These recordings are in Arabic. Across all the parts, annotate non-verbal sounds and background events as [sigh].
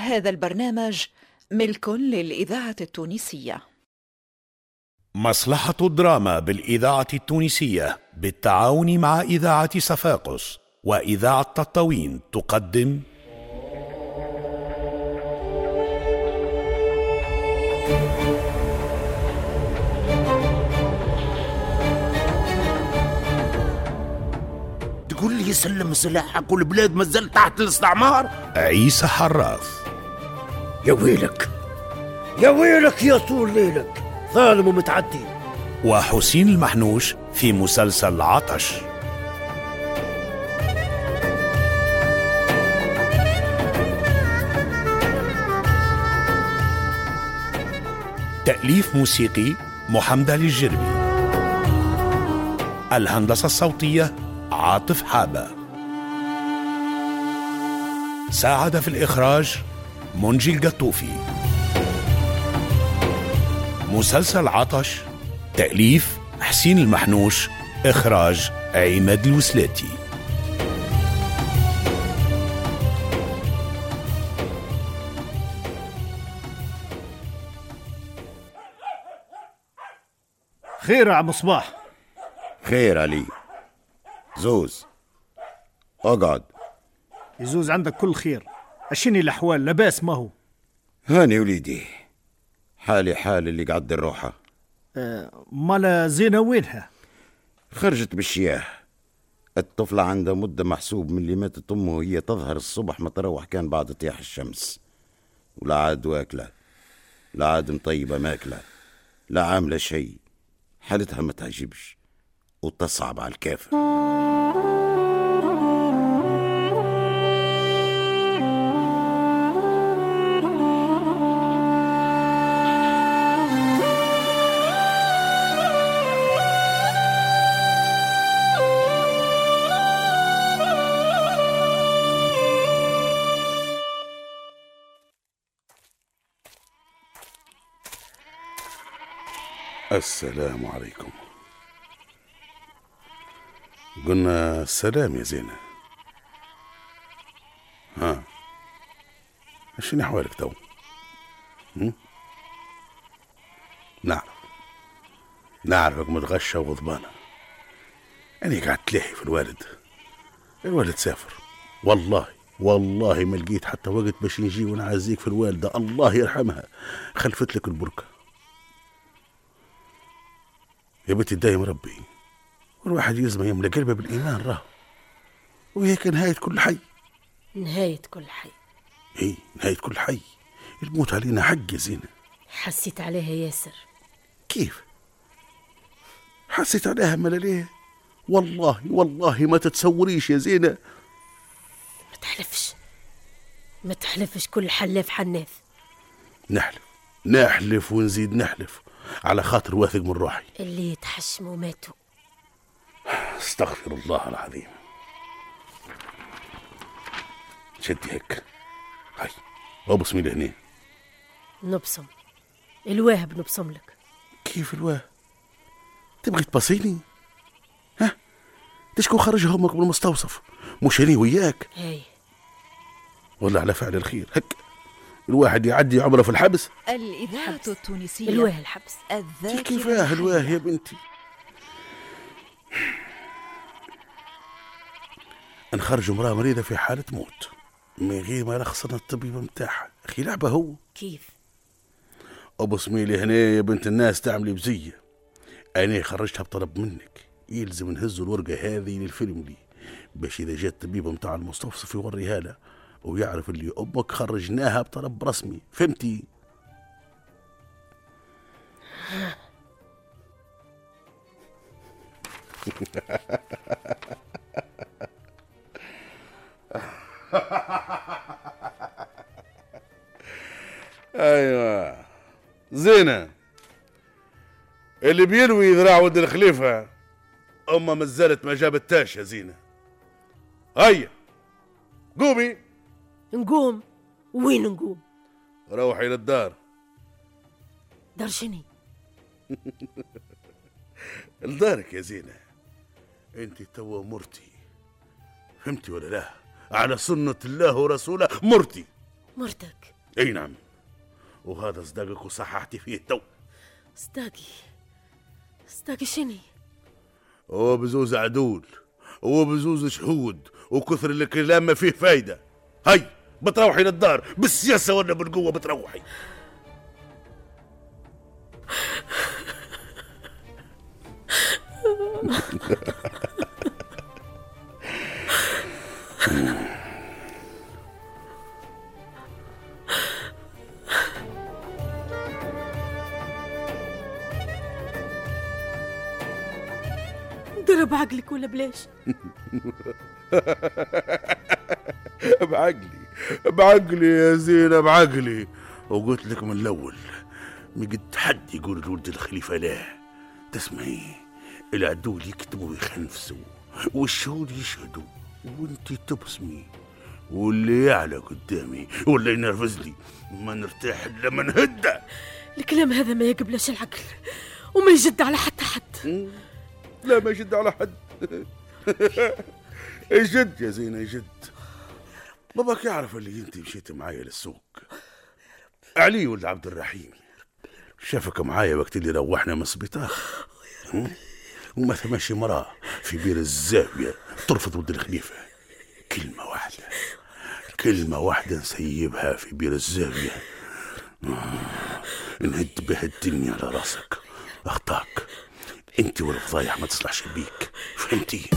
هذا البرنامج ملك للإذاعة التونسية. مصلحة الدراما بالإذاعة التونسية بالتعاون مع إذاعة صفاقس وإذاعة تطاوين تقدم. تقول لي سلم سلاحك والبلاد مازال تحت الاستعمار؟ عيسى حراث. يا ويلك يا ويلك يا طول ليلك. ظالم ومتعدي. وحسين المحنوش في مسلسل عطش. تأليف موسيقي محمد علي الجربي الهندسة الصوتية عاطف حابة. ساعد في الإخراج منجي القطوفي مسلسل عطش تأليف حسين المحنوش إخراج عماد الوسلاتي. خير يا عم صباح. خير علي. زوز. اقعد يزوز عندك كل خير. اشني الأحوال لباس ما هو؟ هاني وليدي حالي حال اللي قعد الروحة أه مالا زينة وينها؟ خرجت بالشياه. الطفلة عندها مدة محسوب من اللي ماتت أمه وهي تظهر الصبح ما تروح كان بعد طياح الشمس. ولا عاد واكلة لا عاد مطيبة ماكلة لا عاملة شيء. حالتها ما تعجبش وتصعب على الكافر. السلام عليكم. قلنا السلام يا زينة. ها شنو أحوالك تو؟ هم؟ نعرف نعرفك متغشة وغضبانة. أنا قاعد تلهي في الوالد؟ الوالد سافر. والله والله ما لقيت حتى وقت باش نجي ونعزيك في الوالدة. الله يرحمها. خلفت لك البركة. يا بنتي دايم ربي. والواحد يلزم يملى قلبه بالإيمان راه. وهيك نهاية كل حي. نهاية كل حي. هي نهاية كل حي. الموت علينا حق يا زينة. حسيت عليها ياسر. كيف؟ حسيت عليها ملا ليه والله والله ما تتصوريش يا زينة. ما تحلفش. ما تحلفش كل حلاف حناف. نحلف. نحلف ونزيد نحلف. على خاطر واثق من روحي. اللي يتحشموا ماتوا. استغفر الله العظيم. شدي هيك هاي ابصمي لهنا نبصم. الواه بنبصم لك. كيف الواه تبغي تبصيني؟ ها؟ تشكو خرج همك من المستوصف مش أنا وياك. هاي. ولا على فعل الخير. هك. الواحد يعدي عمره في الحبس. الإذاعة التونسية. الواه الحبس. الذاكرة كيفاه الواه. يا بنتي؟ نخرج امرأة مريضة في حالة موت. من غير ما رخصنا الطبيب متاعها. أخي لعبة هو. كيف؟ أبو سميلي هنا يا بنت الناس تعملي بزية. أنا خرجتها بطلب منك. يلزم نهز الورقة هذه للفيلم لي. باش إذا جات الطبيب متاع المستوصف يوريها له. ويعرف اللي أمك خرجناها بطلب رسمي فهمتي؟ [laughs] أيوه. زينة. اللي بينوي ذراع ولد الخليفة أمه ما زالت ما جابتاش يا زينة. هيا. قومي. نقوم. وين نقوم؟ روحي للدار درشني [laughs] لدارك يا زينة. أنت توا مرتي. فهمتي ولا لا؟ على سنة الله ورسوله مرتي. مرتك. أي نعم. وهذا صداقك وصححتي فيه تو. صداقي. صداقي شني هو بزوز عدول. هو بزوز شهود. وكثر الكلام ما فيه فايدة. هاي. بتروحي للدار بالسياسة ولا بالقوة بتروحي؟ ضرب عقلك ولا بلاش [laughs] بعقلي. بعقلي يا زينة بعقلي. وقلت لك من الأول ما قد حد يقول لولد الخليفة لا. تسمعي العدول يكتبوا ويخنفسوا والشهود يشهدوا وانت تبسمي واللي يعلى قدامي ولا ينرفز لي ما نرتاح إلا من هده الكلام هذا ما يقبلش العقل وما يجد على حتى حد. لا ما يشد على حد. [laughs] يجد يا زينة يجد. باباك يعرف اللي انت مشيت معايا للسوق. علي ولد عبد الرحيم. شافك معايا وقت اللي روحنا من السبيطار؟ وما ثماش مراه في بير الزاوية ترفض ولد الخليفة. كلمة واحدة. كلمة واحدة نسيبها في بير الزاوية. آه، نهد بها الدنيا على راسك. أخطاك. انت والفضايح ما تصلحش بيك. فهمتي؟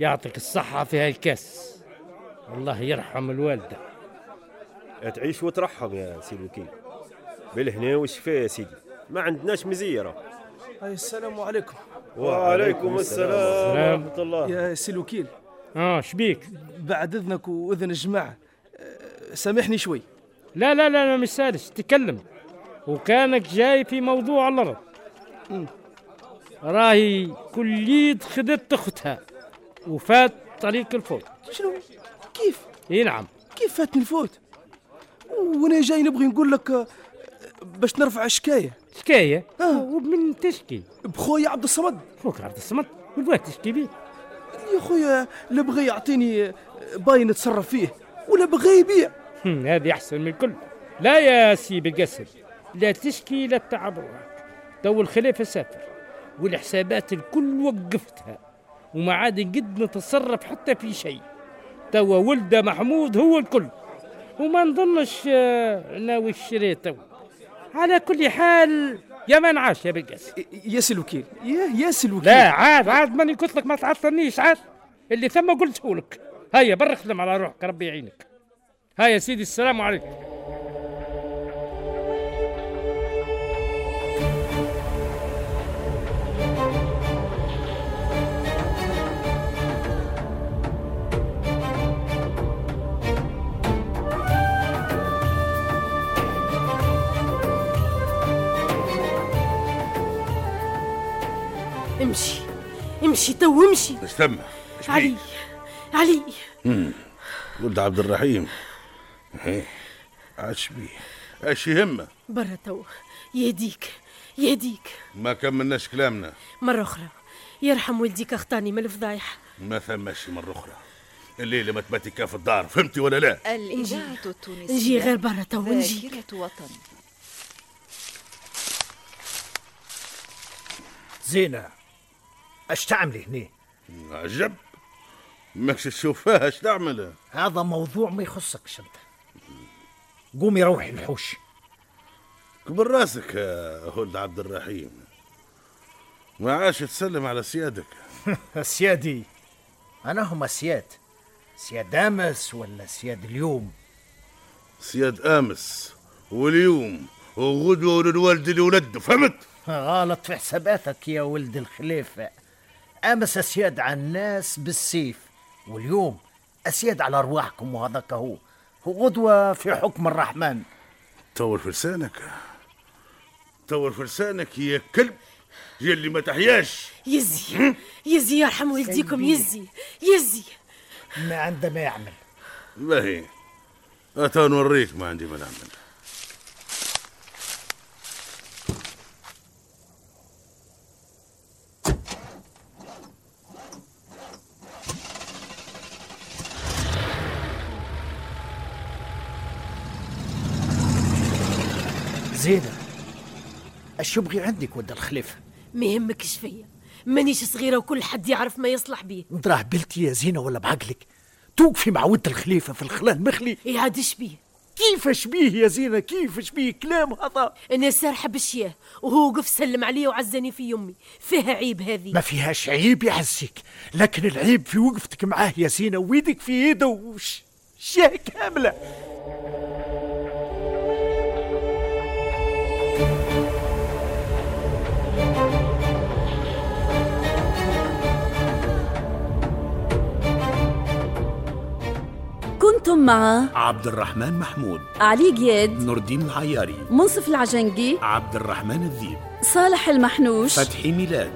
يعطيك الصحة في هالكاس الله يرحم الوالدة. تعيش وترحم يا سيدي الوكيل. بالهنا والشفاء يا سيدي. ما عندناش مزيرة. أي السلام عليكم. وعليكم السلام. ورحمة الله. يا سي الوكيل. آه شبيك بعد إذنك وإذن الجماعة أه، سامحني شوي. لا لا لا لا مش سالش تكلم. وكانك جاي في موضوع الأرض. راهي كليد خدت أختها. وفات طريق الفوت. شنو؟ كيف؟ إي نعم. كيف فاتني الفوت؟ وأنا جاي نبغي نقول لك باش نرفع شكاية. شكاية؟ آه. ومن تشكي بخويا عبد الصمد. خوك عبد الصمد؟ والواد تشكي بيه؟ يا خويا لا بغى يعطيني أه، باين نتصرف فيه ولا بغى يبيع. هذه أحسن من الكل. لا يا سي بالقسم لا تشكي لا تعب روحك تو الخليفة سافر والحسابات الكل وقفتها. وما عاد قد نتصرف حتى في شيء. توا ولده محمود هو الكل. وما نظنش آه، ناوي الشري تو على كل حال يا من عاش يا بالقسم يا سي الوكيل. يا يا سي الوكيل. لا عاد عاد ماني قلت لك ما تعطلنيش عاد. اللي ثم قلته لك. هيا بر خدم على روحك ربي يعينك. هيا يا سيدي السلام عليكم. امشي تو امشي إيش ثم علي؟ علي. ولد عبد الرحيم. إيه. اش بيه. اش يهمه برا تو. يهديك. يهديك. ما كملناش كلامنا. مرة أخرى. يرحم والديك أخطاني من الفضايح. ما ثماش مرة أخرى. الليلة ما تباتي كاف الدار. فهمتي ولا لا؟ الإذاعة التونسية. نجي غير برا تو. نجي. ذاكرة وطن. زينة. اش تعملي هنا عجب. ماكش تشوفها اش تعمل؟ هذا موضوع ما يخصكش انت قومي روحي الحوش. كبر راسك يا ولد عبد الرحيم. ما عادش تسلم على سيادك. [laughs] سيادي. أنا هم سياد. سياد آمس ولا سياد اليوم؟ سياد آمس واليوم وغدوة وللوالد اللي ولده فهمت؟ غلط في حساباتك يا ولد الخليفة. امس اسياد على الناس بالسيف؟ واليوم أسياد على أرواحكم وهذاك هو. وغدوة في حكم الرحمن. طور في لسانك. طور في لسانك يا كلب. يلي ما تحياش. يزي. يزي يرحم والديكم يزي. يزي. ما عنده ما يعمل. باهي اتا نوريك ما عندي ما نعمل. زينة. اش يبغي عندك ولد الخليفة. ما يهمكش فيا مانيش صغيرة وكل حد يعرف ما يصلح بيه. نضراه بلتي يا زينة ولا بعقلك؟ توقفي مع ولد الخليفة في الخلا المخلي يعادش بيه كيفاش بيه يا زينة؟ كيفاش بيه كلام هذا؟ أنا سارحة بالشياه وهو وقف سلم عليا وعزني في يمي. فيها عيب هذه. ما فيهاش عيب يعزك لكن العيب في وقفتك معاه يا زينة ويدك في يده وش شاه كاملة. كنتم مع عبد الرحمن محمود علي جياد نور الدين العياري منصف العجنقي عبد الرحمن الذيب صالح المحنوش فتحي ميلاد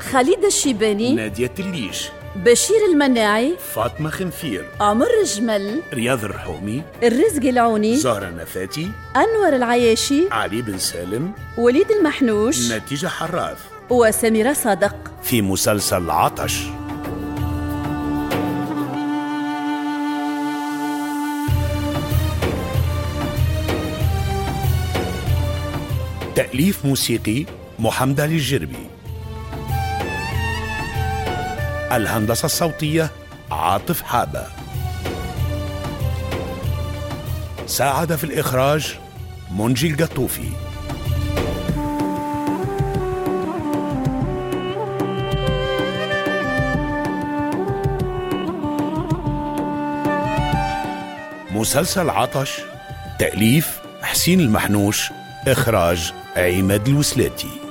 خالد الشيباني نادية الليش. بشير المناعي فاطمة خنفير عمر الجمل رياض الرحومي الرزق العوني زهرة نفاتي أنور العياشي علي بن سالم وليد المحنوش نتيجة حراث. وسميرة صادق. في مسلسل عطش. تأليف موسيقي محمد علي الجربي. الهندسة الصوتية عاطف حابة. ساعد في الإخراج منجي القطوفي مسلسل عطش تأليف حسين المحنوش إخراج عماد الوسلاتي.